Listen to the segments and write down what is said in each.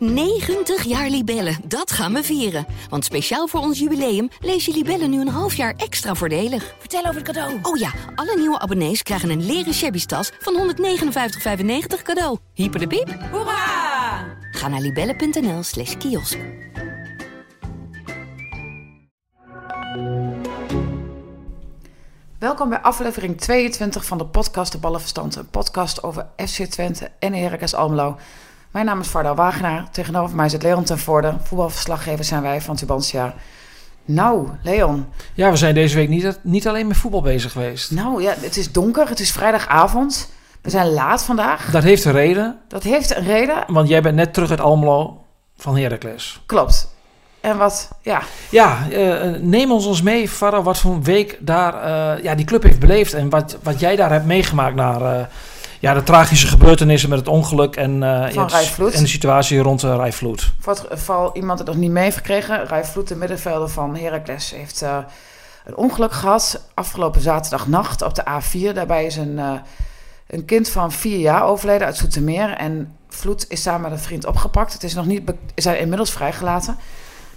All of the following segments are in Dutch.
90 jaar Libellen, dat gaan we vieren. Want speciaal voor ons jubileum lees je Libellen nu een half jaar extra voordelig. Vertel over het cadeau. Oh ja, alle nieuwe abonnees krijgen een leren shabby tas van 159,95 cadeau. Hyper de piep. Hoera! Ga naar libellen.nl slash kiosk. Welkom bij aflevering 22 van de podcast De Ballenverstand. Een podcast over FC Twente en Heracles Almelo. Mijn naam is Varda Wagenaar. Tegenover mij zit Leon ten Voorde. Voetbalverslaggever zijn wij van Tubantia. Nou, Leon. Ja, we zijn deze week niet, niet alleen met voetbal bezig geweest. Nou ja, het is donker. Het is vrijdagavond. We zijn laat vandaag. Dat heeft een reden, Dat heeft een reden. want jij bent net terug uit Almelo van Heracles. Klopt. En wat, ja, Ja, eh, neem ons ons mee, Farah, wat voor een week daar eh, ja, die club heeft beleefd. En wat, wat jij daar hebt meegemaakt naar eh, ja, de tragische gebeurtenissen met het ongeluk en, eh, Vloed. en de situatie rond uh, Rijvloed. voor het geval iemand het nog niet mee heeft gekregen. Rai Vloed, de middenvelder van Heracles, heeft eh, een ongeluk gehad. Afgelopen zaterdagnacht op de A4. Daarbij is een, een kind van vier jaar overleden uit Zoetermeer. En Vloed is samen met een vriend opgepakt. Het is nog niet is hij inmiddels vrijgelaten.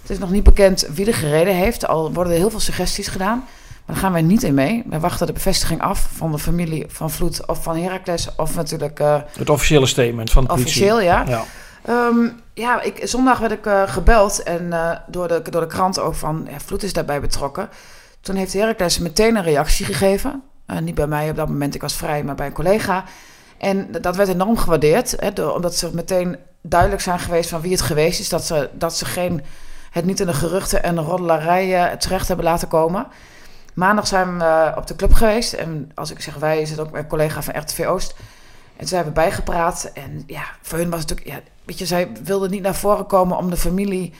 Het is nog niet bekend wie er gereden heeft. Al worden er heel veel suggesties gedaan. Maar daar gaan wij niet in mee. Wij wachten de bevestiging af van de familie van Vloed of van Heracles. Of natuurlijk eh, Het officiële statement van de politie. officieel, ja. Ja. Ehm, ja, ik, zondag werd ik eh, gebeld en eh, door, de, door de krant ook van ja, Vloed is daarbij betrokken. Toen heeft Heracles meteen een reactie gegeven. Niet bij mij op dat moment, ik was vrij, maar bij een collega. En dat werd enorm gewaardeerd, hè, door, omdat ze meteen duidelijk zijn geweest van wie het geweest is. Dat ze, dat ze geen, het niet in de geruchten en de roddelarij eh, terecht hebben laten komen. Maandag zijn we eh, op de club geweest. En als ik zeg wij, is het ook mijn collega van RTV Oost. En toen zijn we bijgepraat. En ja, voor hun was het natuurlijk... Ja, weet je, zij wilden niet naar voren komen om de familie...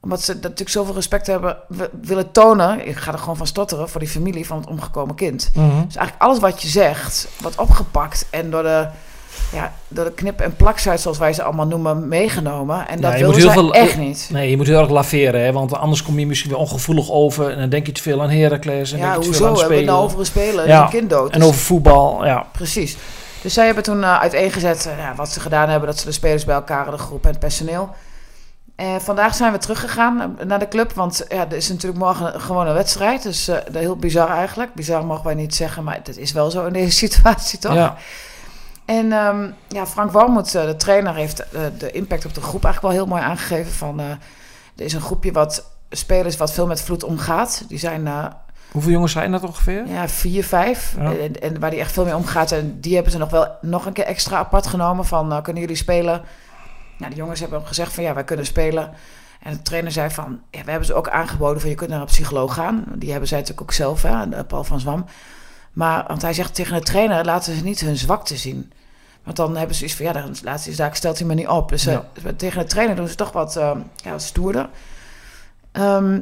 Omdat ze dat natuurlijk zoveel respect hebben willen tonen. Ik ga er gewoon van stotteren voor die familie van het omgekomen kind. Mhm. Dus eigenlijk alles wat je zegt, wordt opgepakt en door de, ja, door de knip- en plakzuit, zoals wij ze allemaal noemen, meegenomen. En dat Ja, wilden heel echt niet. Nee, je moet heel erg laveren, hè, want anders kom je misschien weer ongevoelig over. En dan denk je te veel aan Heracles. En Ja, denk je te veel aan Hebben we nou over een speler Ja, een kind dood? En over voetbal, ja. Precies. Dus zij hebben toen eh, uiteengezet eh, ja, wat ze gedaan hebben. Dat ze de spelers bij elkaar hadden, de groep en het personeel. En vandaag zijn we teruggegaan eh, naar de club. Want ja, er is natuurlijk morgen gewoon een wedstrijd. Dus eh, dat is heel bizar eigenlijk. Bizar mogen wij niet zeggen, maar dat is wel zo in deze situatie toch? ja. En ehm, ja, Frank Warmoed, eh, de trainer, heeft eh, de impact op de groep eigenlijk wel heel mooi aangegeven. Van, eh, er is een groepje wat spelers wat veel met vloed omgaat. Die zijn Hoeveel jongens zijn dat ongeveer? ja, vier, vijf. Ja. En, en waar die echt veel mee omgaat. En die hebben ze nog wel nog een keer extra apart genomen. Van, kunnen jullie spelen? Nou, de jongens hebben gezegd van, ja, wij kunnen spelen. En de trainer zei van, ja, we hebben ze ook aangeboden van, je kunt naar een psycholoog gaan. Die hebben zij natuurlijk ook zelf, hè, Paul van Zwam. Maar, want hij zegt tegen de trainer, laten ze niet hun zwakte zien. Want dan hebben ze iets van, ja, dan laat ze daar stelt hij me niet op. Dus eh, Ja. tegen de trainer doen ze toch wat, eh, ja, stoerder. Ehm,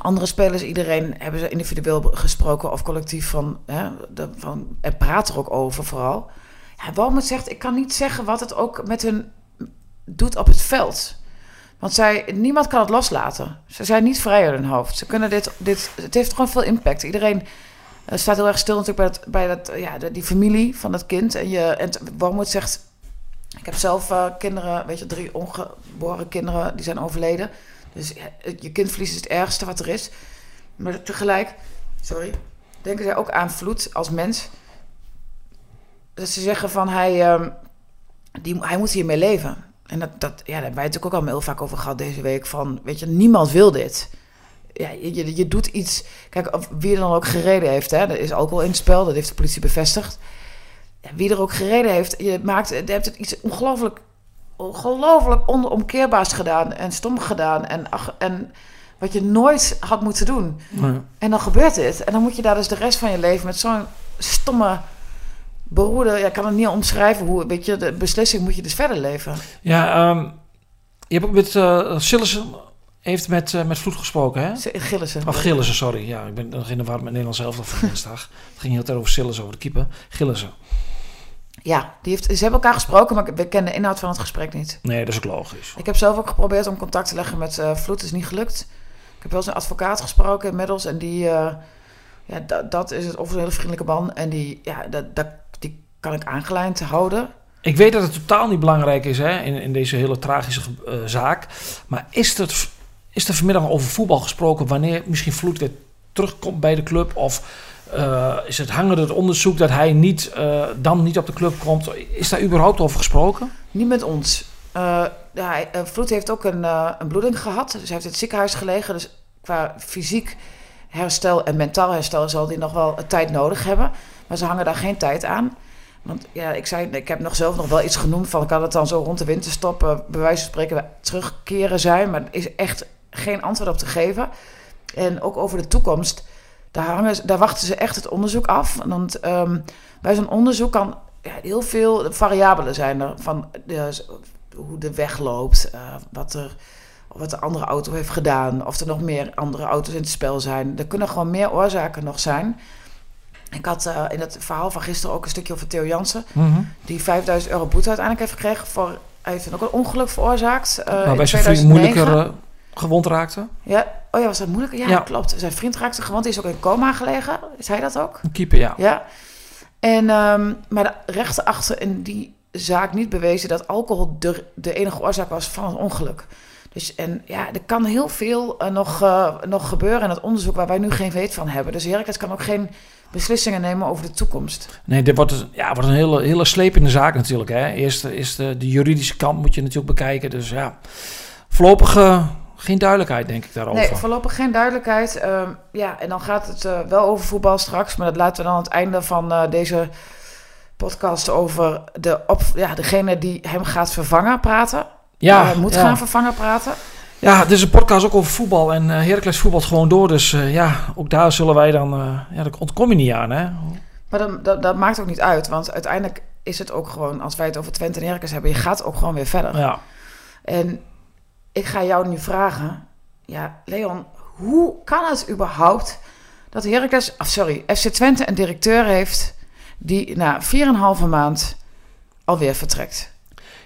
andere spelers, iedereen hebben ze individueel gesproken of collectief van, hè, de, van en praat er ook over vooral. Ja, Walmert zegt, ik kan niet zeggen wat het ook met hun doet op het veld. Want zij, niemand kan het loslaten. Ze zijn niet vrij uit hun hoofd. Ze kunnen dit, dit, het heeft gewoon veel impact. Iedereen eh, staat heel erg stil natuurlijk bij, dat, bij dat, ja, die familie van het kind. En, je, en zegt, ik heb zelf eh, kinderen, weet je, drie ongeboren kinderen, die zijn overleden. Dus ja, het- je kindverlies is het ergste wat er is. Maar tegelijk, sorry, denken zij ook aan vloed als mens. Dat ze zeggen van hij, ehm, die, hij moet hiermee leven. En dat, dat, ja, daar hebben wij het ook al heel vaak over gehad deze week. Van, weet je, niemand wil dit. Ja, je, je, doet iets. Kijk, wie er dan ook gereden heeft, hè, er is alcohol in het spel, dat heeft de politie bevestigd. Ja, wie er ook gereden heeft, je maakt, je hebt het iets ongelooflijk, ongelooflijk onomkeerbaars gedaan en stom gedaan. En, ach, en wat je nooit had moeten doen. Ja. En dan gebeurt dit. En dan moet je daar dus de rest van je leven met zo'n stomme beroerde... Ja, ik kan het niet omschrijven hoe... Weet je, de beslissing moet je dus verder leven. Ja, ehm, je hebt ook met uh, heeft met, uh, met Vloed gesproken, hè? Gillissen. Of Gillissen, sorry. Ja, ik ben nog in de war met Nederlands zelf van dinsdag. Het ging heel tijd over Sillissen, over de keeper. Gillissen. Ja, die heeft, ze hebben elkaar gesproken, maar we kennen de inhoud van het gesprek niet. Nee, dat is ook logisch. Ik heb zelf ook geprobeerd om contact te leggen met uh, Vloed. Het is niet gelukt. Ik heb wel eens een advocaat gesproken inmiddels. En die... Uh, ja, dat, dat is het of een hele vriendelijke man. En die, ja, dat, dat, die kan ik aangelijnd houden. ik weet dat het totaal niet belangrijk is hè, in, in deze hele tragische uh, zaak. Maar is er, is er vanmiddag over voetbal gesproken wanneer misschien Vloed weer terugkomt bij de club? Of uh, is het hangende het onderzoek dat hij niet, uh, dan niet op de club komt? Is daar überhaupt over gesproken? Niet met ons. Uh, Vloed heeft ook een, een bloeding gehad. Dus hij heeft in het ziekenhuis gelegen. Dus qua fysiek herstel en mentaal herstel zal hij nog wel tijd nodig hebben. Maar ze hangen daar geen tijd aan. Want ja, ik, zei, ik heb nog zelf nog wel iets genoemd van... kan het dan zo rond de winterstop, bij wijze van spreken, terugkeren zijn. Maar er is echt geen antwoord op te geven. En ook over de toekomst, daar, hangen, daar wachten ze echt het onderzoek af. Want um, bij zo'n onderzoek kan ja, heel veel variabelen zijn er. Van de, hoe de weg loopt, uh, wat, er, wat de andere auto heeft gedaan... of er nog meer andere auto's in het spel zijn. Er kunnen gewoon meer oorzaken nog zijn... Ik had uh, in het verhaal van gisteren ook een stukje over Theo Jansen. Mm -hmm. Die 5000 euro boete uiteindelijk heeft gekregen voor... Hij heeft ook een ongeluk veroorzaakt. Uh, nou, bij zijn moeilijker gewond raakte. Ja, oh ja, was dat moeilijker? Ja, ja, klopt. Zijn vriend raakte gewond. Die is ook in coma gelegen. Is hij dat ook? Een keeper, ja. Ja. En, um, maar de rechter achter in die zaak niet bewezen dat alcohol de, de enige oorzaak was van het ongeluk. Dus en ja, er kan heel veel uh, nog, uh, nog gebeuren in het onderzoek waar wij nu geen weet van hebben. Dus Heracles kan ook geen beslissingen nemen over de toekomst. Nee, dit wordt, ja, wordt een hele, hele slepende zaak natuurlijk. Hè. Eerst is de, de juridische kant moet je natuurlijk bekijken. Dus ja, voorlopig uh, geen duidelijkheid denk ik daarover. Nee, voorlopig geen duidelijkheid. Uh, ja, en dan gaat het uh, wel over voetbal straks. Maar dat laten we dan aan het einde van deze podcast over de op, ja, degene die hem gaat vervangen praten. Ja, moet ja. gaan vervangen praten. Ja, dit is een podcast ook over voetbal. En Heracles voetbalt gewoon door. Dus ja, ook daar zullen wij dan... Ja, daar ontkom je niet aan, hè? Maar dat, dat, dat, maakt ook niet uit. Want uiteindelijk is het ook gewoon... Als wij het over Twente en Heracles hebben... Je gaat ook gewoon weer verder. Ja. En ik ga jou nu vragen... Ja, Leon, hoe kan het überhaupt... Dat Heracles... Of sorry, FC Twente een directeur heeft... Die na 4,5 maand alweer vertrekt.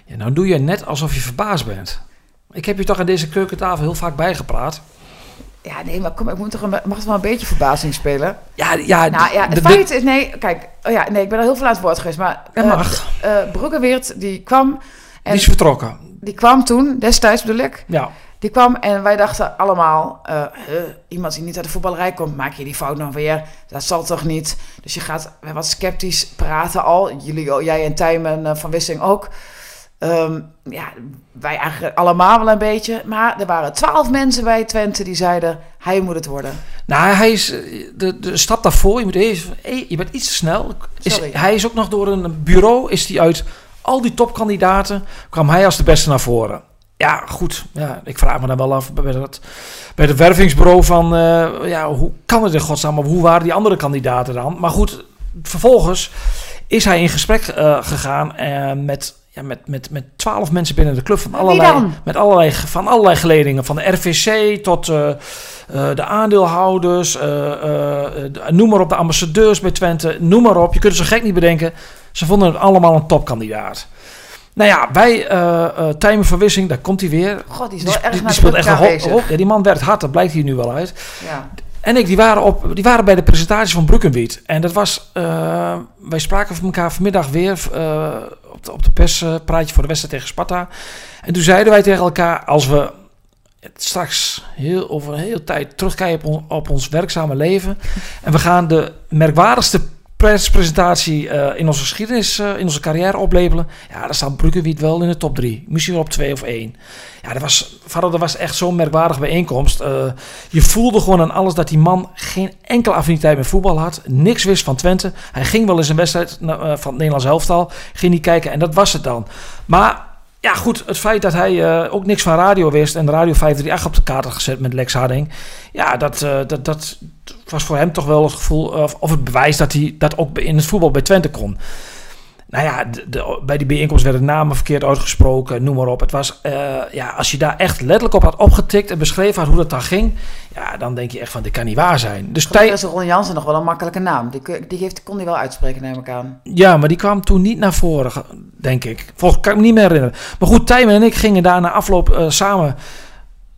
Ja, nou doe je net alsof je verbaasd bent. Ik heb je toch aan deze keukentafel heel vaak bijgepraat. Ja, nee, maar kom, ik moet toch een, mag toch wel een beetje verbazing spelen? Ja, ja. Nou ja, het de, feit is, nee, kijk, oh ja, nee, ik ben er heel veel aan het woord geweest, maar... Dat uh, mag. Uh, Broekenweert, die kwam... En die is vertrokken. Die kwam toen, destijds bedoel ik. Ja. Die kwam en wij dachten allemaal, uh, iemand die niet uit de voetballerij komt, maak je die fout nog weer? Dat zal toch niet? Dus je gaat wat sceptisch praten al. Jullie, jij en Tijmen van Wissing ook. Um, ja, wij eigenlijk allemaal wel een beetje. Maar er waren twaalf mensen bij Twente die zeiden... hij moet het worden. Nou, hij is de, de stap daarvoor. Je, moet even, je bent iets te snel. Is, hij is ook nog door een bureau... is die uit al die topkandidaten... kwam hij als de beste naar voren. Ja, goed. Ja, ik vraag me dan wel af bij het, bij het wervingsbureau van... Uh, ja, hoe kan het in godsnaam? Hoe waren die andere kandidaten dan? Maar goed, vervolgens is hij in gesprek uh, gegaan uh, met ja, met, met, met twaalf mensen binnen de club van allerlei, met allerlei, van allerlei geledingen. Van de RVC tot uh, de aandeelhouders, de, noem maar op, de ambassadeurs bij Twente, noem maar op. Je kunt het zo gek niet bedenken. Ze vonden het allemaal een topkandidaat. Nou ja, wij, uh, Tijmen van Wissing, daar komt hij weer. God, die, is die, wel erg die, die speelt echt een op. Ja, die man werkt hard, dat blijkt hier nu wel uit. Ja. En ik, die waren, op, die waren bij de presentatie van Brukkenwiet. En dat was, uh, wij spraken van elkaar vanmiddag weer uh, op de, op de perspraatje voor de wedstrijd tegen Sparta. En toen zeiden wij tegen elkaar, als we straks heel, over een hele tijd terugkijken op, op ons werkzame leven. En we gaan de merkwaardigste perspresentatie uh, in onze geschiedenis, uh, in onze carrière opleveren. Ja, dan staat Brukkenwiet wel in de top drie. Misschien wel op twee of één. Ja, dat was, vader, dat was echt zo'n merkwaardige bijeenkomst. Uh, je voelde gewoon aan alles dat die man geen enkele affiniteit met voetbal had. Niks wist van Twente. Hij ging wel eens een wedstrijd van het Nederlands elftal. Ging niet kijken en dat was het dan. Maar ja, goed, het feit dat hij uh, ook niks van radio wist en Radio 538 op de kaart had gezet met Lex Harding. Ja, dat, uh, dat, dat was voor hem toch wel het gevoel, of, of het bewijs dat hij dat ook in het voetbal bij Twente kon. Nou ja, de, de, bij die bijeenkomst werden namen verkeerd uitgesproken, noem maar op. Het was, uh, ja, als je daar echt letterlijk op had opgetikt en beschreven had hoe dat dan ging, ja, dan denk je echt van, dit kan niet waar zijn. Dus tijd... is Ron Jansen nog wel een makkelijke naam. Die, die heeft, kon hij wel uitspreken, neem ik aan. Ja, maar die kwam toen niet naar voren, denk ik. Volgens kan ik me niet meer herinneren. Maar goed, Tijmen en ik gingen daar na afloop uh, samen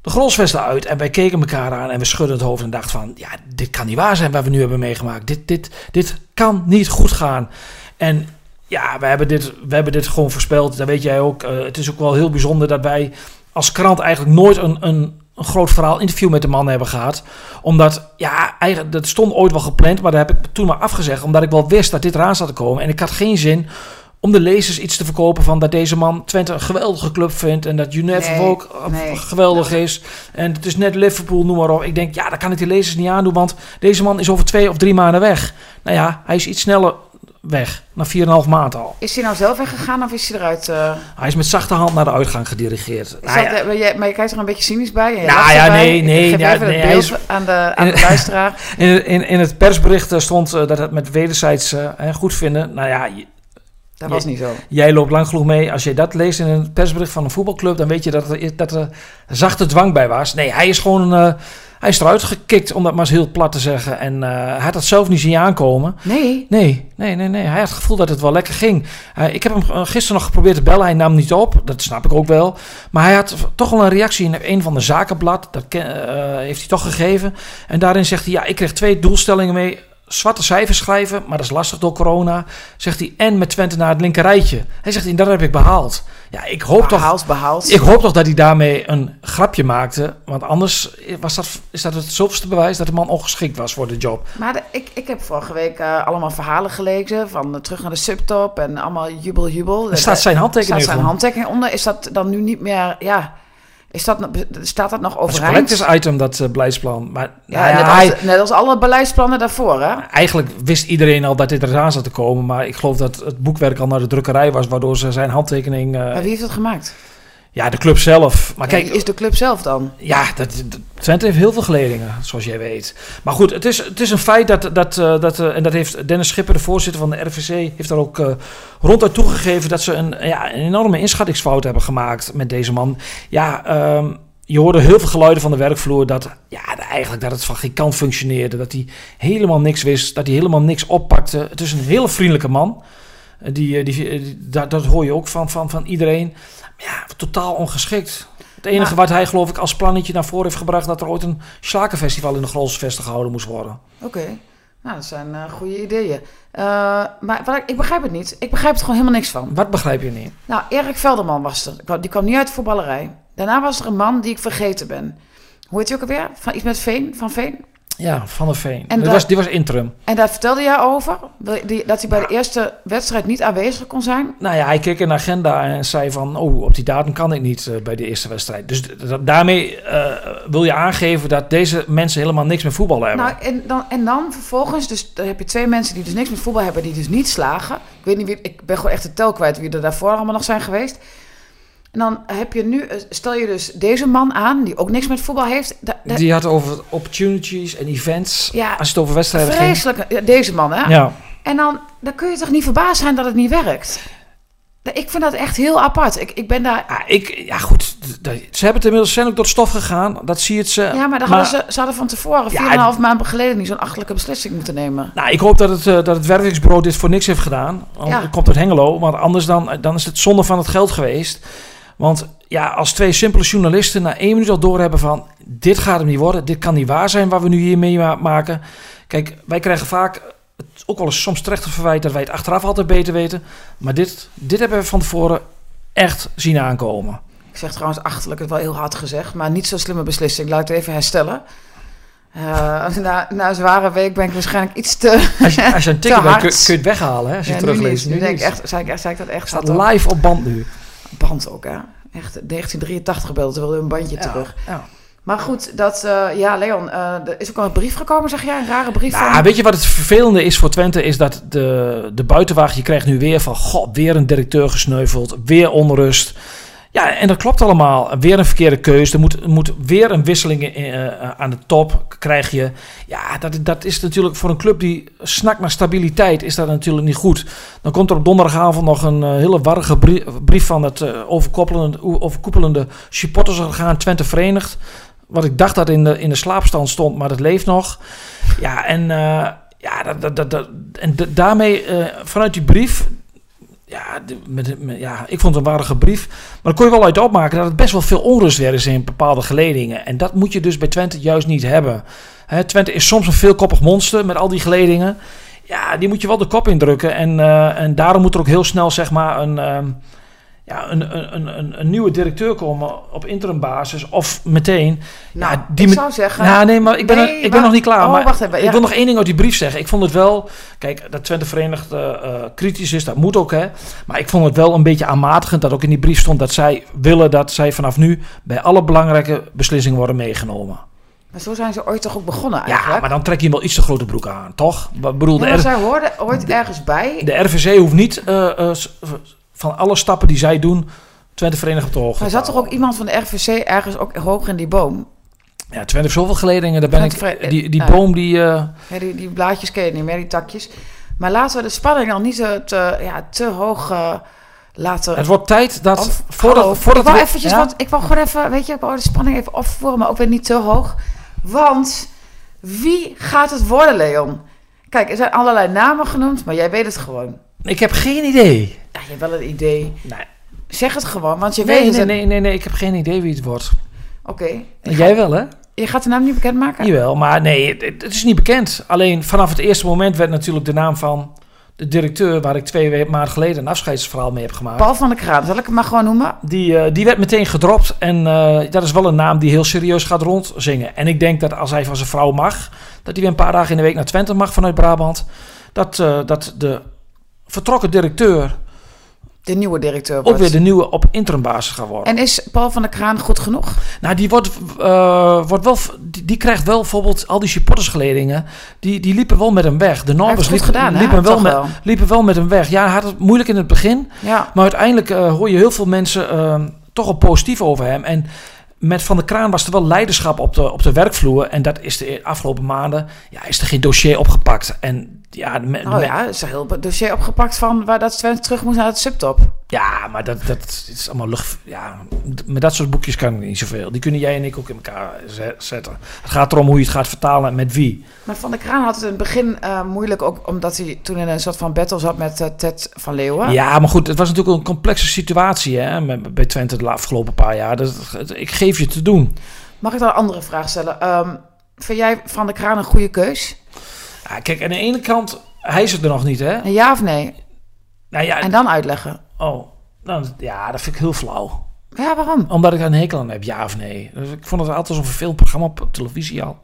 de grolsvesten uit. En wij keken elkaar aan en we schudden het hoofd en dachten van... ja, dit kan niet waar zijn wat we nu hebben meegemaakt. Dit, dit, dit kan niet goed gaan. En ja, we hebben, dit, we hebben dit gewoon voorspeld. Dat weet jij ook. Eh, het is ook wel heel bijzonder dat wij als krant eigenlijk nooit een, een, een groot verhaal interview met de man hebben gehad. Omdat, ja, eigenlijk, dat stond ooit wel gepland, maar daar heb ik toen maar afgezegd. Omdat ik wel wist dat dit eraan zat te komen. En ik had geen zin om de lezers iets te verkopen van dat deze man Twente een geweldige club vindt. En dat Nee, ook nee. geweldig is. En het is net Liverpool, noem maar op. Ik denk, ja, dat kan ik die lezers niet aandoen, want deze man is over twee of drie maanden weg. Nou ja, hij is iets sneller weg, na 4,5 maand al. Is hij nou zelf weggegaan of is hij eruit? eh, Hij is met zachte hand naar de uitgang gedirigeerd. Nou dat, eh, maar, maar je kijkt er een beetje cynisch bij. Je Nou ja, erbij. nee, Ik nee, geef ja, nee, hij is- aan de, aan de luisteraar. in, in, in het persbericht eh, stond dat het met wederzijds hè, goed vinden. Nou ja, Dat was niet zo. jij loopt lang genoeg mee. Als je dat leest in een persbericht van een voetbalclub, dan weet je dat er, dat er zachte dwang bij was. Nee, hij is gewoon eh, hij is eruit gekikt, om dat maar eens heel plat te zeggen. En eh, hij had dat zelf niet zien aankomen. Nee. Nee, nee, nee, nee. Hij had het gevoel dat het wel lekker ging. Eh, ik heb hem gisteren nog geprobeerd te bellen. Hij nam niet op. Dat snap ik ook wel. Maar hij had toch wel een reactie in een van de zakenblad. Dat heeft hij toch gegeven. En daarin zegt hij: Ja, ik kreeg twee doelstellingen mee. Zwarte cijfers schrijven, maar dat is lastig door corona. Zegt hij: En met Twente naar het linkerrijtje. Hij zegt: En dat heb ik behaald. Ja, ik hoop toch. Behaald, behaald. Ik hoop toch dat hij daarmee een grapje maakte. Want anders was dat, is dat het zoveelste bewijs dat de man ongeschikt was voor de job. Maar de- ik, ik heb vorige week eh, allemaal verhalen gelezen van eh, terug naar de subtop en allemaal jubel, jubel. Er staat zijn handtekening staat zijn handtekening onder. Is dat dan nu niet meer, ja, is dat, nog- staat dat nog is overeind? collectors item, dat eh, beleidsplan. Maar Ja, nou ja, net, hij, als, net als alle beleidsplannen daarvoor, hè? eigenlijk wist iedereen al dat dit eraan zat te komen. Maar ik geloof dat het boekwerk al naar de drukkerij was, waardoor ze zijn handtekening... eh, Maar wie heeft dat gemaakt? Ja, de club zelf. Maar Kijk, is de club zelf dan? ja, dat, dat- Twente heeft heel veel geledingen, zoals jij weet. Maar goed, het is, het is een feit dat, dat, eh, dat eh, en dat heeft Dennis Schipper, de voorzitter van de RVC, heeft daar ook eh, ronduit toegegeven dat ze een, ja, een enorme inschattingsfout hebben gemaakt met deze man. Ja, ehm, je hoorde heel veel geluiden van de werkvloer dat, ja, eigenlijk dat het van geen kant functioneerde. Dat hij helemaal niks wist, dat hij helemaal niks oppakte. Het is een hele vriendelijke man. Die, die, die- dat, dat hoor je ook van, van, van iedereen. Ja, totaal ongeschikt. Het enige wat hij geloof ik als plannetje naar voren heeft gebracht... dat er ooit een slakenfestival in de Grolsvesten gehouden moest worden. Oké. Nou, dat zijn eh, goede ideeën. Eh, maar wat ik, ik begrijp het niet. Ik begrijp er gewoon helemaal niks van. Wat begrijp je niet? Nou, Erik Velderman was er. Die kwam niet uit de voetballerij. Daarna was er een man die ik vergeten ben. Hoe heet hij ook alweer? Van iets met Veen? Van Veen? Ja, Van der Veen. En die, daar- was, die was interim. En daar vertelde jij over? Dat hij bij de eerste wedstrijd niet aanwezig kon zijn? Nou ja, hij keek in de agenda en zei van... oh, op die datum kan ik niet eh, bij de eerste wedstrijd. Dus daarmee eh, wil je aangeven dat deze mensen helemaal niks met voetbal hebben. Nou, en dan, en dan vervolgens, dus dan heb je twee mensen die dus niks met voetbal hebben, die dus niet slagen. Ik weet niet wie, ik ben gewoon echt de tel kwijt wie er daarvoor allemaal nog zijn geweest. En dan heb je nu, eh, stel je dus deze man aan, die ook niks met voetbal heeft. Die had over opportunities en events. Ja, als je het over wedstrijden ging. vreselijk, deze man hè. Ja. En dan, dan kun je toch niet verbaasd zijn dat het niet werkt. Ik vind dat echt heel apart. Ik, ik ben daar... Ja, ik, ja goed, ze hebben het inmiddels zijn ook door het stof gegaan. Dat zie je het ze. Ja, maar, dan hadden ze, ze hadden van tevoren, Ja, 4,5 maanden geleden, niet zo'n achterlijke beslissing moeten nemen. Nou, ik hoop dat het, eh, dat het dit voor niks heeft gedaan. Ja. het komt uit Hengelo. Want anders dan, dan is het zonde van het geld geweest. Want ja, als twee simpele journalisten na één minuut al doorhebben van... dit gaat hem niet worden, dit kan niet waar zijn wat we nu hier meemaken. Kijk, wij krijgen vaak het ook wel eens soms terecht te verwijt... dat wij het achteraf altijd beter weten. Maar dit, dit hebben we van tevoren echt zien aankomen. Ik zeg trouwens achterlijk, het wel heel hard gezegd, maar niet zo'n slimme beslissing. Laat ik het even herstellen. Eh, na, na een zware week ben ik waarschijnlijk iets te... Als je, als je een hard. kun, kun je het weghalen hè, als je Ja, nu. Nu denk ik echt, zei ik, zei ik dat echt? Staat Staat op live op band nu. Band ook, hè? Echt 1983 gebeld, terwijl een bandje terug. Ja. Maar goed, dat, eh, ja, Leon, eh, er is ook al een brief gekomen, zeg jij? Een rare brief Nou, van... weet je wat het vervelende is voor Twente? Is dat de, de buitenwacht, je krijgt nu weer van... God, weer een directeur gesneuveld. Weer onrust. Ja, en dat klopt allemaal. Weer een verkeerde keus. Er moet, moet weer een wisseling eh, aan de top. Krijg je. Ja, dat, dat is natuurlijk voor een club die snakt naar stabiliteit... is dat natuurlijk niet goed. Dan komt er op donderdagavond nog een eh, hele warrige brie- brief... van het eh, overkoepelende, overkoepelende supportersorgaan Twente Verenigd. Wat ik dacht dat in de, in de slaapstand stond, maar dat leeft nog. Ja, en, eh, ja, dat, dat, dat, en da- daarmee, eh, vanuit die brief... Ja, met, met- ja, ik vond het een waardige brief. Maar dan kon je wel uit opmaken dat het best wel veel onrust weer is in bepaalde geledingen. En dat moet je dus bij Twente juist niet hebben. Hè, Twente is soms een veelkoppig monster met al die geledingen. ja, die moet je wel de kop indrukken. En, eh, en daarom moet er ook heel snel zeg maar een, ehm, ja, een, een, een, een, nieuwe directeur komen op interimbasis. Of meteen. Nou, ja, die ik zou zeggen... Nou, nee, maar ik ben, Nee, er- ik ben nog niet klaar. Oh, maar wacht even, Ik wil nog één ding uit die brief zeggen. Ik vond het wel... Kijk, dat Twente Verenigd eh, eh, kritisch is, dat moet ook, hè. Maar ik vond het wel een beetje aanmatigend dat ook in die brief stond... dat zij willen dat zij vanaf nu bij alle belangrijke beslissingen worden meegenomen. Maar zo zijn ze ooit toch ook begonnen eigenlijk? Ja, maar dan trek je hem wel iets te grote broek aan, toch? Ik bedoel, Ja, de, R- zij hoorden ooit ergens bij. de RVC hoeft niet eh, van alle stappen die zij doen... Twente Verenigd op de hoogte Maar zat toch ook iemand van de RVC ergens ook hoog in die boom? Ja, Twente heeft zoveel geledingen. Daar ben ik, die die ja. boom die... eh, Ja, die, die blaadjes ken je niet meer, die takjes. Maar laten we de spanning dan niet te, te, ja, te hoog eh, laten... het wordt tijd dat... Of- voordat, Hallo, voordat ik we- eventjes ja? wat, ik wou gewoon even, weet je, ik wou de spanning even opvoeren, maar ook weer niet te hoog. Want wie gaat het worden, Leon? Kijk, er zijn allerlei namen genoemd, maar jij weet het gewoon. Ik heb geen idee. Ja, je hebt wel een idee. Nee, Zeg het gewoon, want je nee, weet het. nee, nee, nee, nee, ik heb geen idee wie het wordt. Oké. Jij wel, hè? Je gaat de naam niet bekendmaken? Jawel, maar nee, het, het is niet bekend. Alleen vanaf het eerste moment werd natuurlijk de naam van de directeur... waar ik twee we- maanden geleden een afscheidsverhaal mee heb gemaakt... Paul van der Kraan, zal ik hem maar gewoon noemen? Die, eh, die werd meteen gedropt. En eh, dat is wel een naam die heel serieus gaat rondzingen. En ik denk dat als hij van zijn vrouw mag... dat hij weer een paar dagen in de week naar Twente mag vanuit Brabant... dat, eh, dat de vertrokken directeur De nieuwe directeur ook wordt. weer de nieuwe op interimbasis gaat worden. En is Paul van der Kraan goed genoeg? Nou, die, wordt, eh, wordt wel, die, die krijgt wel bijvoorbeeld al die supportersgeledingen. Die, die liepen wel met hem weg. De Norbers liepen, gedaan, hè? liepen, wel Toch met, wel. liepen wel met hem weg. Ja, hij had het moeilijk in het begin. Ja. Maar uiteindelijk eh, hoor je heel veel mensen eh, toch wel positief over hem. En met Van der Kraan was er wel leiderschap op de, op de werkvloer. En dat is de afgelopen maanden. Ja, is er geen dossier opgepakt. En ja, Oh ja, er is een heel dossier opgepakt van waar dat Twente terug moest naar het subtop. Ja, maar dat, dat is allemaal lucht. Ja, met dat soort boekjes kan ik niet zoveel. Die kunnen jij en ik ook in elkaar ze- zetten. Het gaat erom hoe je het gaat vertalen en met wie. Maar Van der Kraan had het in het begin eh, moeilijk, ook omdat hij toen in een soort van battle zat met eh, Ted van Leeuwen. Ja, maar goed, het was natuurlijk een complexe situatie hè, met- bij Twente de afgelopen paar jaar. Dat, ik geef je te doen. Mag ik dan een andere vraag stellen? Ehm, vind jij Van der Kraan een goede keus? Ja, kijk, aan de ene kant, hij is het er nog niet, hè? Ja of nee? Nou ja, En dan uitleggen. Oh, dan, ja, dat vind ik heel flauw. Ja, waarom? Omdat ik een hekel aan heb, ja of nee. Dus ik vond het altijd zo'n vervelend programma op televisie al.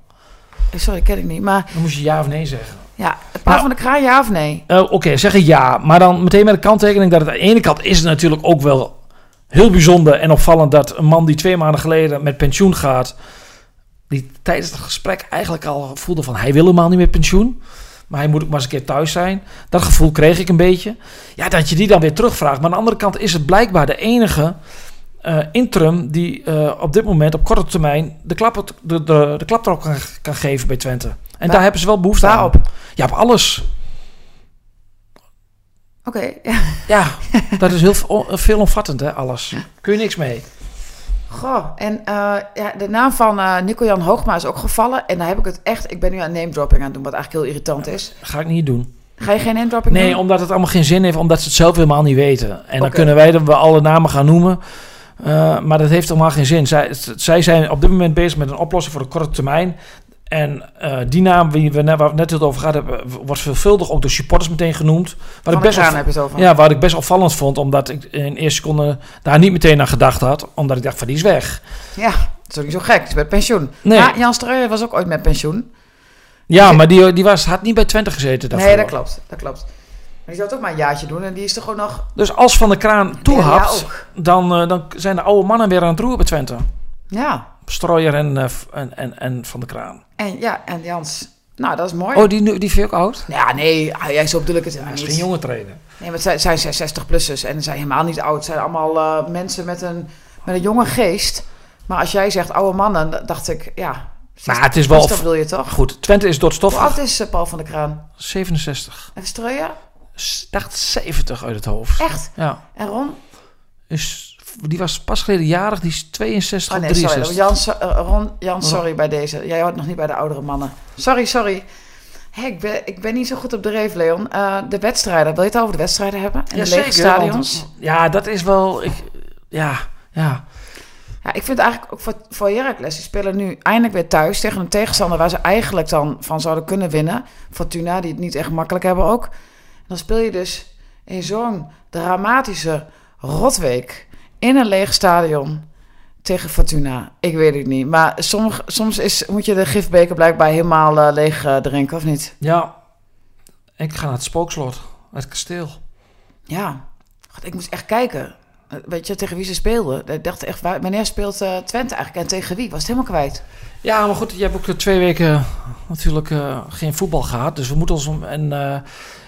Eh, Sorry, ken ik niet. Maar Dan moest je ja of nee zeggen. ja, Paul Nou- van der Kraan, ja of nee? Eh, Oké, zeg ik ja. Maar dan meteen met de kanttekening dat het aan de ene kant is het natuurlijk ook wel heel bijzonder en opvallend dat een man die twee maanden geleden met pensioen gaat, die tijdens het gesprek eigenlijk al voelde van hij wil helemaal niet met pensioen. Maar hij moet ook maar eens een keer thuis zijn. Dat gevoel kreeg ik een beetje. Ja, dat je die dan weer terugvraagt. Maar aan de andere kant is het blijkbaar de enige eh, interim die eh, op dit moment op korte termijn de klap, de, de, de klap erop kan, kan geven bij Twente. En daar hebben ze wel behoefte aan. Waarop? Ja, op alles. Oké, ja. Ja, dat is heel veel- veelomvattend, hè, alles. Kun je niks mee. Goh, en eh, ja, de naam van eh Nico-Jan Hoogma is ook gevallen. En daar heb ik het echt... Ik ben nu aan name dropping aan het doen, wat eigenlijk heel irritant is. Ga ik niet doen. Ga je geen name dropping Nee, doen? omdat het allemaal geen zin heeft, omdat ze het zelf helemaal niet weten. En dan kunnen wij wel alle namen gaan noemen. eh, maar dat heeft helemaal geen zin. Zij, zij zijn op dit moment bezig met een oplossing voor de korte termijn. En eh, die naam die we net, waar we het net heel over gehad hebben, wordt veelvuldig ook door supporters meteen genoemd. Wat ik best heb je het over. ja, wat ik best opvallend vond, omdat ik in eerste seconde daar niet meteen aan gedacht had. Omdat ik dacht van die is weg. Ja, dat is ook niet zo gek. Het is met pensioen. Nee. Maar Jan Streuer was ook ooit met pensioen. Ja, maar die, die was, had niet bij Twente gezeten daarvoor. Nee, dat klopt. Dat klopt. Maar die zou het ook maar een jaartje doen. En die is er gewoon nog... Dus als Van de Kraan toehapt, ook. dan, eh, dan zijn de oude mannen weer aan het roeren bij Twente. Ja. Strooier en, eh, en, en, en Van de Kraan. En ja, en Jans... Nou, dat is mooi. Oh, die, nu- die vind je ook oud? Ja, nee, ah, jij zo bedoel ik het is niet. geen jonge trainer. Nee, maar het zijn, zijn 60-plussers en zijn helemaal niet oud. Het zijn allemaal eh, mensen met een, met een jonge geest. Maar als jij zegt oude mannen, dacht ik, ja... Maar het is wel... Dat wil je toch? Goed, Twente is door het Hoe stof. oud is eh, Paul van der Kraan? 67. Even strooien? S- dacht 70 uit het hoofd. Echt? Ja. En Ron? Is, die was pas geleden jarig, die is 62 Oh nee, sorry. 63. Jan, so- eh, Ron, Jan, sorry bij deze. Jij hoort nog niet bij de oudere mannen. Sorry, sorry. Hé, ik, ben, ik ben niet zo goed op de reef, Leon. Eh, de wedstrijden, wil je het over de wedstrijden hebben? En de lege stadions? want- Ja, dat is wel... Ik, ja, ja. Ja, ik vind eigenlijk ook voor, voor Heracles, die spelen nu eindelijk weer thuis tegen een tegenstander waar ze eigenlijk dan van zouden kunnen winnen. Fortuna, die het niet echt makkelijk hebben ook. Dan speel je dus in zo'n dramatische rotweek in een leeg stadion tegen Fortuna. Ik weet het niet. Maar sommige, soms is, moet je de gifbeker blijkbaar helemaal eh, leeg eh, drinken, of niet? Ja, ik ga naar het spookslot, het kasteel. Ja, God, ik moest echt kijken. Eh, Weet je, tegen wie ze speelden. Ik dacht echt, waar- wanneer speelt Twente eigenlijk? En tegen wie? Was het helemaal kwijt. Ja, maar goed, je hebt ook twee weken natuurlijk geen voetbal gehad. Dus we moeten ons... om- En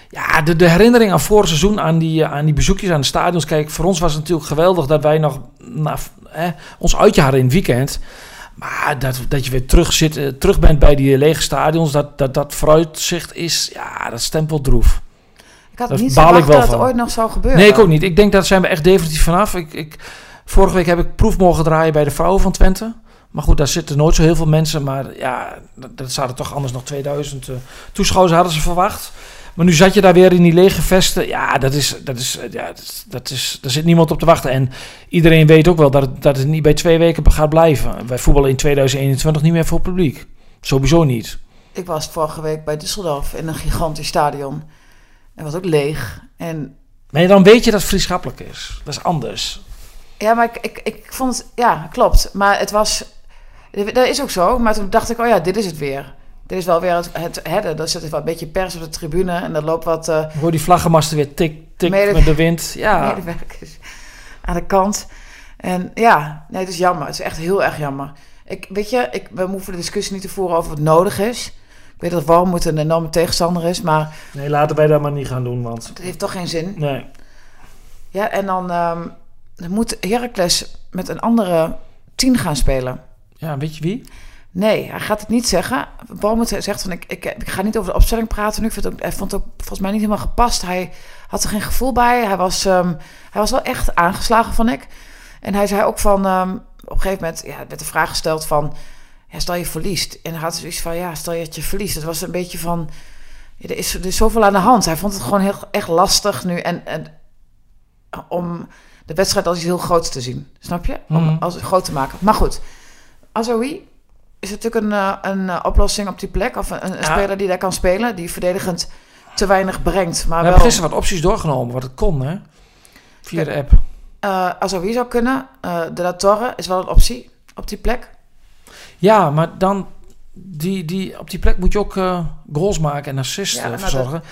ja, de, de herinnering aan vorig seizoen, aan die, eh, aan die bezoekjes aan de stadions. Kijk, voor ons was het natuurlijk geweldig dat wij nog nou, eh, ons uitje hadden in het weekend. Maar dat, dat je weer terug, zit, eh, terug bent bij die lege stadions, dat dat, dat vooruitzicht is, ja, dat stemt wel droef. Ik had niet verwacht dat het van. ooit nog zou gebeuren. Nee, ik ook niet. Ik denk dat zijn we echt definitief vanaf. Ik, ik, vorige week heb ik proef mogen draaien bij de vrouwen van Twente. Maar goed, daar zitten nooit zo heel veel mensen. Maar ja, dat, dat zouden toch anders nog 2000 eh, toeschouwers hadden ze verwacht. Maar nu zat je daar weer in die lege vesten. Ja, dat is, dat is, eh, ja, dat, is- dat is, daar zit niemand op te wachten. En iedereen weet ook wel dat het, dat het niet bij twee weken gaat blijven. Wij voetballen in 2021 niet meer voor publiek. Sowieso niet. Ik was vorige week bij Düsseldorf in een gigantisch stadion. Het was ook leeg. En Maar dan weet je dat het vriendschappelijk is. Dat is anders. ja, maar ik, ik, ik vond het... Ja, klopt. Maar het was... Dat is ook zo. Maar toen dacht ik, oh ja, dit is het weer. Dit is wel weer het, het hedden. Er zit een beetje pers op de tribune. En er loopt wat... eh, Hoor die vlaggenmasten weer tik, tik met de wind. Ja, medewerkers aan de kant. En ja, nee, het is jammer. Het is echt heel erg jammer. Ik, weet je, ik, we hoeven de discussie niet te voeren over wat nodig is. Ik weet dat Walmoed een enorme tegenstander is, maar nee, laten wij dat maar niet gaan doen, want... het heeft toch geen zin. Nee. Ja, en dan, ehm, dan moet Heracles met een andere tien gaan spelen. Ja, weet je wie? Nee, hij gaat het niet zeggen. Walmoed zegt van, ik, ik, ik ga niet over de opstelling praten nu. Ik vind het ook, hij vond het ook volgens mij niet helemaal gepast. Hij had er geen gevoel bij. Hij was, ehm, hij was wel echt aangeslagen, vond ik. En hij zei ook van, ehm, op een gegeven moment ja, werd de vraag gesteld van, ja, stel je verliest. En hij had zoiets van, ja, stel je dat je verliest. Het was een beetje van, ja, er, is, er is zoveel aan de hand. Hij vond het gewoon heel, echt lastig nu. En, en om de wedstrijd als iets heel groots te zien. Snap je? Om Mhm. als groot te maken. Maar goed, Azoui is natuurlijk een, eh, een eh, oplossing op die plek. Of een, een Ja. speler die daar kan spelen. Die verdedigend te weinig brengt. Maar We wel, hebben gisteren wat opties doorgenomen, wat het kon, hè? Via de app. eh Azoui zou kunnen. De La Torre is wel een optie op die plek. Ja, maar dan... Die, die, op die plek moet je ook goals maken en assists Ja, nou, verzorgen.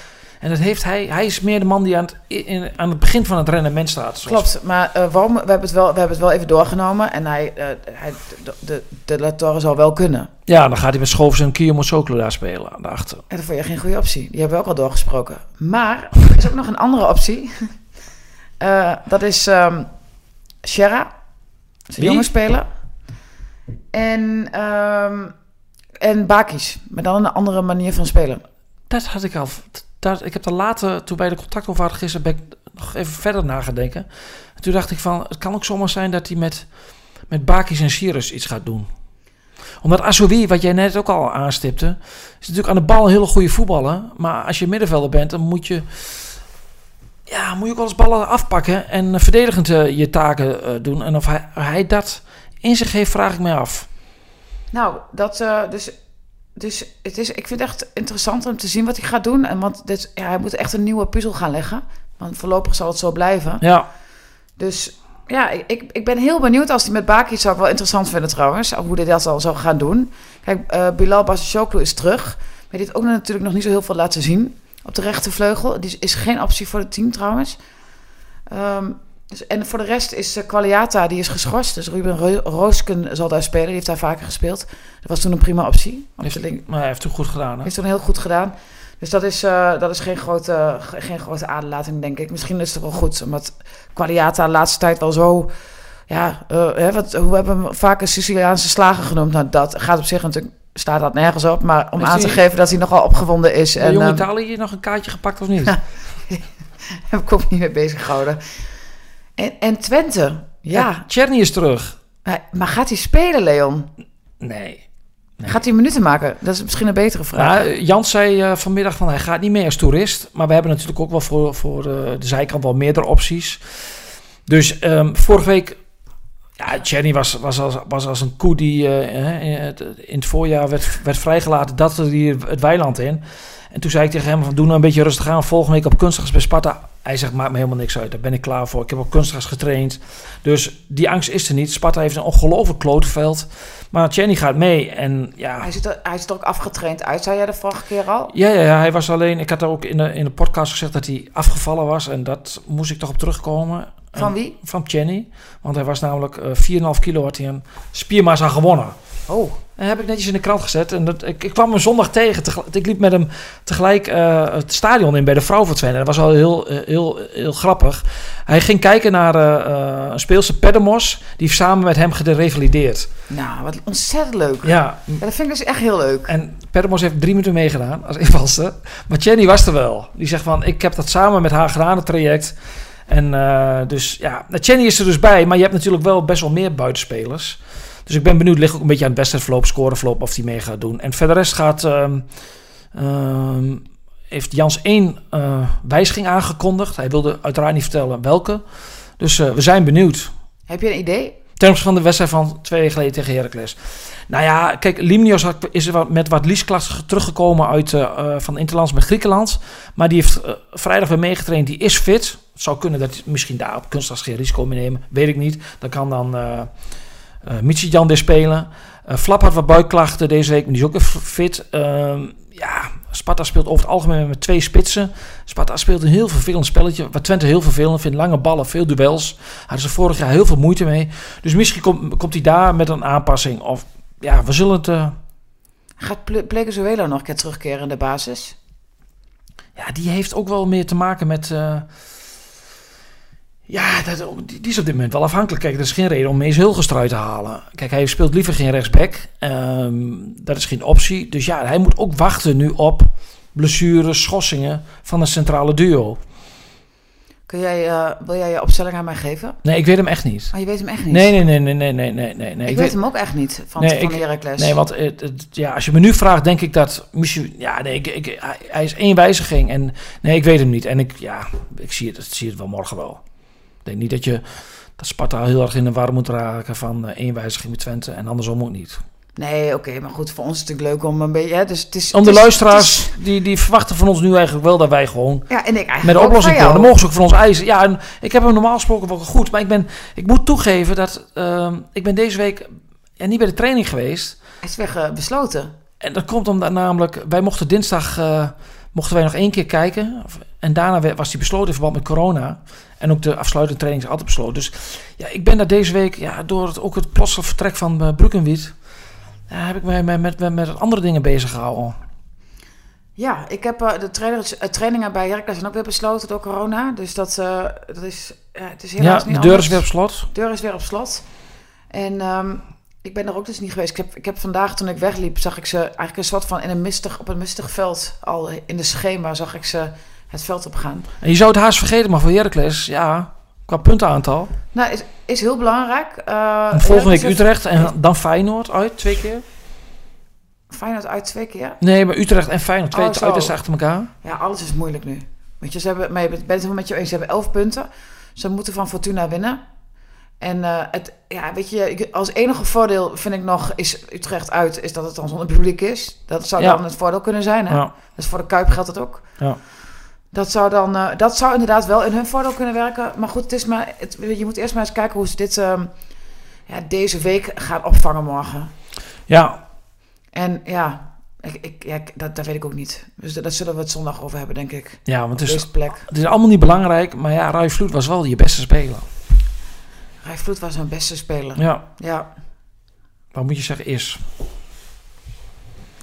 En dat heeft hij... Hij is meer de man die aan het, in, aan het begin van het rendement staat. zoals- Klopt, maar Walm, we, hebben het wel, we hebben het wel even doorgenomen. En hij, eh, hij, de, de, de La Torre zal wel kunnen. Ja, dan gaat hij met Schoofs en Kiyomo Sokolo daar spelen, daarachter. En dat vond je geen goede optie. Die hebben we ook al doorgesproken. Maar er is ook nog een andere optie. Eh, dat is ehm Sierra. Dat is een Wie? jonge speler. En, ehm en Bakis. Maar dan een andere manier van spelen. Dat had ik al... Ik heb daar later, toen bij de contact over hadden gisteren, ben ik nog even verder nagedenken. En toen dacht ik van, het kan ook zomaar zijn dat hij met, met Bakis en Sirius iets gaat doen. Omdat Azoui, wat jij net ook al aanstipte, is natuurlijk aan de bal een hele goede voetballer. Maar als je middenvelder bent, dan moet je, ja, moet je ook wel ballen afpakken en verdedigend eh, je taken eh, doen. En of hij, dat in zich heeft, vraag ik mij af. Nou, dat, eh, dus, dus het is, ik vind het echt interessant om te zien wat hij gaat doen. En want dit, ja, hij moet echt een nieuwe puzzel gaan leggen. Want voorlopig zal het zo blijven. Ja, Dus ja, ik, ik, ben heel benieuwd als hij met Bakis zou ik wel interessant vinden trouwens. Hoe hij dat dan zou gaan doen. Kijk, eh Bilal Basishoglu is terug. Maar die heeft ook natuurlijk nog niet zo heel veel laten zien op de rechtervleugel. Die is, is geen optie voor het team trouwens. Ehm, dus, en voor de rest is uh, Qualiata, die is geschorst. Dus Ruben Ro- Roosken zal daar spelen. Die heeft daar vaker gespeeld. Dat was toen een prima optie. De heeft, maar hij heeft het goed gedaan. Hè? heeft toen heel goed gedaan. Dus dat is, eh, dat is geen, grote, ge- geen grote aderlating, denk ik. Misschien is het wel goed, omdat Qualiata de laatste tijd wel zo... Ja, eh, hè, wat, hoe hebben we hem vaak een Siciliaanse slager genoemd? Nou, dat gaat op zich natuurlijk... Staat dat nergens op, maar om Is aan te geven dat hij nogal opgewonden is. Bij En Jong ehm, Italië hier nog een kaartje gepakt of niet? Heb ik ook niet mee bezig gehouden. En, en Twente, ja. Cherny is terug. Maar, gaat hij spelen, Leon? Nee. Nee. Gaat hij minuten maken? Dat is misschien een betere vraag. Nou, Jans zei eh, vanmiddag van hij gaat niet mee als toerist. Maar we hebben natuurlijk ook wel voor, voor eh, de zijkant wel meerdere opties. Dus ehm, vorige week Ja, Jenny was, was, als, was als een koe die in het- in het voorjaar werd, werd vrijgelaten. Dat er die het weiland in. En toen zei ik tegen hem van doe nou een beetje rustig aan. Volgende week op kunstgras bij Sparta. Hij zegt maakt me helemaal niks uit. Daar ben ik klaar voor. Ik heb op kunstgras getraind. Dus die angst is er niet. Sparta heeft een ongelooflijk klotenveld. Maar Jenny gaat mee. En ja, Hij ziet, er, hij ziet er ook afgetraind uit, zei jij de vorige keer al? ja, ja, ja, hij was alleen... Ik had ook in de, in de podcast gezegd dat hij afgevallen was. En dat moest ik toch op terugkomen. Van En- wie? Van Jenny. Want hij was namelijk eh 4,5 kilo had hij een spiermassa gewonnen. Oh, En heb ik netjes in de krant gezet. En dat, ik, ik kwam hem zondag tegen. Ik liep met hem tegelijk eh, het stadion in bij de vrouwentrainer. Dat was al heel, eh, heel, heel grappig. Hij ging kijken naar eh, een speelse Pedemos. Die heeft samen met hem gerevalideerd. nou, wat ontzettend leuk. Ja. Ja, dat vind ik dus echt heel leuk. en Pedemos heeft drie minuten meegedaan als invalster. Maar Jenny was er wel. Die zegt van, ik heb dat samen met haar gedaan, het traject. En dus ja, Jenny is er dus bij. Maar je hebt natuurlijk wel best wel meer buitenspelers. Dus ik ben benieuwd, ligt ook een beetje aan het wedstrijdverloop, scoreverloop, of die mee gaat doen. En verder rest gaat, ehm, ehm, heeft Jans één eh, wijziging aangekondigd. Hij wilde uiteraard niet vertellen welke. Dus eh, we zijn benieuwd. Heb je een idee? Ten opzichte van de wedstrijd van twee weken geleden tegen Heracles. Nou ja, kijk, Limnios had- is wat, met wat liesklachten teruggekomen uit, eh, van Interlands met Griekenland. Maar die heeft vrijdag weer meegetraind. Die is fit. Het zou kunnen dat hij misschien daar op kunstgras geen risico mee nemen. Weet ik niet. Dan kan dan eh Michijan weer spelen. Eh Flap had wat buikklachten deze week, maar die is ook weer fit. Ehm, ja, Sparta speelt over het algemeen met twee spitsen. Sparta speelt een heel vervelend spelletje. Wat Twente heel vervelend vindt. Lange ballen, veel duels. Hadden ze vorig jaar heel veel moeite mee. Dus misschien komt, komt hij daar met een aanpassing. Of ja, we zullen het... eh, Gaat Ple- Plegezuela nog een keer terugkeren in de basis? ja, die heeft ook wel meer te maken met... ja, dat, die, die is op dit moment wel afhankelijk. Kijk, er is geen reden om Mees Hilgers eruit te halen. Kijk, hij speelt liever geen rechtsback. Ehm, dat is geen optie. Dus ja, hij moet ook wachten nu op blessures, schorsingen van een centrale duo. Kun jij, eh, wil jij je opstelling aan mij geven? Nee, ik weet hem echt niet. Oh, je weet hem echt niet? Nee, nee, nee, nee, nee, nee, nee, nee. nee. ik, weet hem ook echt niet van, Nee, van ik- Heracles. Nee, want het, het- ja, als je me nu vraagt, denk ik dat... Misschien, ja, nee, ik, ik, hij, hij is één wijziging. En nee, ik weet hem niet. En ik, ja, ik zie het, ik zie het wel morgen wel. Ik denk niet dat je... Dat Sparta heel erg in de war moet raken van eh, één wijziging met Twente. En andersom ook niet. Nee, oké, maar goed, voor ons is het natuurlijk leuk om een beetje... Hè, dus het is, Om de het is- luisteraars, die, die verwachten van ons nu eigenlijk wel dat wij gewoon ja, en ik met de oplossing komen. Dan mogen ze ook van ons eisen. Ja, en ik heb hem normaal gesproken wel goed. Maar ik, ben, ik moet toegeven dat ehm, ik ben deze week ja, niet bij de training geweest. Hij is weg eh, besloten. En dat komt omdat namelijk, wij mochten dinsdag eh, mochten wij nog één keer kijken. En daarna werd- was die besloten in verband met corona. En ook de afsluitende training is altijd besloten. Dus ja, ik ben daar deze week, ja, door het, ook het plotseling vertrek van uh, ja, heb ik mij met, met, met, andere dingen bezig gehouden. Ja, ik heb eh, de trainers, eh, trainingen bij Heracles zijn ook weer besloten door corona. Dus dat, dat is, ja, het is Ja, helaas de niet deur anders. is weer op slot. De deur is weer op slot. En ehm, ik ben er ook dus niet geweest. Ik heb, ik heb vandaag, toen ik wegliep, zag ik ze eigenlijk een soort van in een mistig, op een mistig veld. Al in de schema zag ik ze het veld op gaan. En je zou het haast vergeten, maar voor Heracles, ja, qua puntenaantal. Nou, is, is heel belangrijk. Eh, En volgende week Utrecht en dan Feyenoord uit, twee keer. Feyenoord uit twee keer. Nee, maar Utrecht en Feyenoord, twee Oh, uit is achter elkaar. Ja, alles is moeilijk nu. Weet je, ze hebben, maar je bent het met je eens. Ze hebben elf punten. Ze moeten van Fortuna winnen. En eh, het, ja, weet je, als enige voordeel vind ik nog, is Utrecht uit, is dat het dan zonder publiek is. Dat zou Ja. dan het voordeel kunnen zijn. Hè? Ja. Dus voor de Kuip geldt het ook. Ja. Dat zou dan, eh, dat zou inderdaad wel in hun voordeel kunnen werken. Maar goed, het is maar, het, je moet eerst maar eens kijken hoe ze dit ehm, ja, deze week gaan opvangen morgen. ja, En ja, ik, ik, ja dat, dat weet ik ook niet. Dus dat, dat zullen we het zondag over hebben, denk ik. ja, want het is, plek. het is allemaal niet belangrijk. Maar ja, Rai Vloed was wel je beste speler. Rai Vloed was hun beste speler. Ja, Ja. wat moet je zeggen is.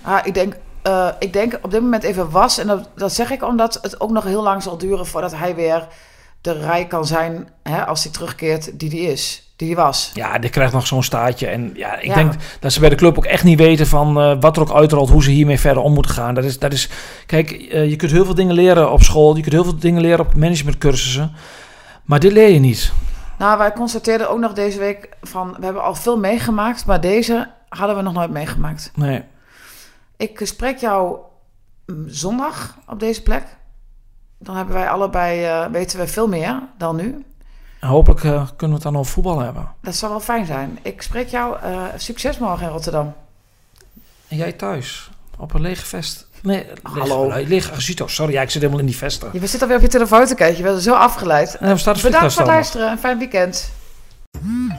Ah, ik, denk, eh, ik denk op dit moment even was. En dat, dat zeg ik omdat het ook nog heel lang zal duren voordat hij weer de rij kan zijn hè, als hij terugkeert die hij is. Die hij was. Ja, die krijgt nog zo'n staartje. En ja, ik Ja. denk dat ze bij de club ook echt niet weten van eh, wat er ook uitrolt, hoe ze hiermee verder om moeten gaan. Dat is, dat is, kijk, eh, je kunt heel veel dingen leren op school, je kunt heel veel dingen leren op managementcursussen. Maar dit leer je niet. Nou, wij constateerden ook nog deze week van... We hebben al veel meegemaakt, maar deze hadden we nog nooit meegemaakt. Nee. Ik spreek jou mm, zondag op deze plek. Dan hebben wij allebei, eh, weten we veel meer dan nu. En hopelijk eh, kunnen we het dan over voetbal hebben. Dat zal wel fijn zijn. Ik spreek jou eh, succes morgen in Rotterdam. En jij thuis? Op een lege vest? Nee, Hallo. Lege, lege Agito. Sorry, ja, ik zit helemaal in die vesten. Je zit alweer op je telefoon te kijken. Je bent zo afgeleid. En we starten Bedankt voor het luisteren. Een fijn weekend.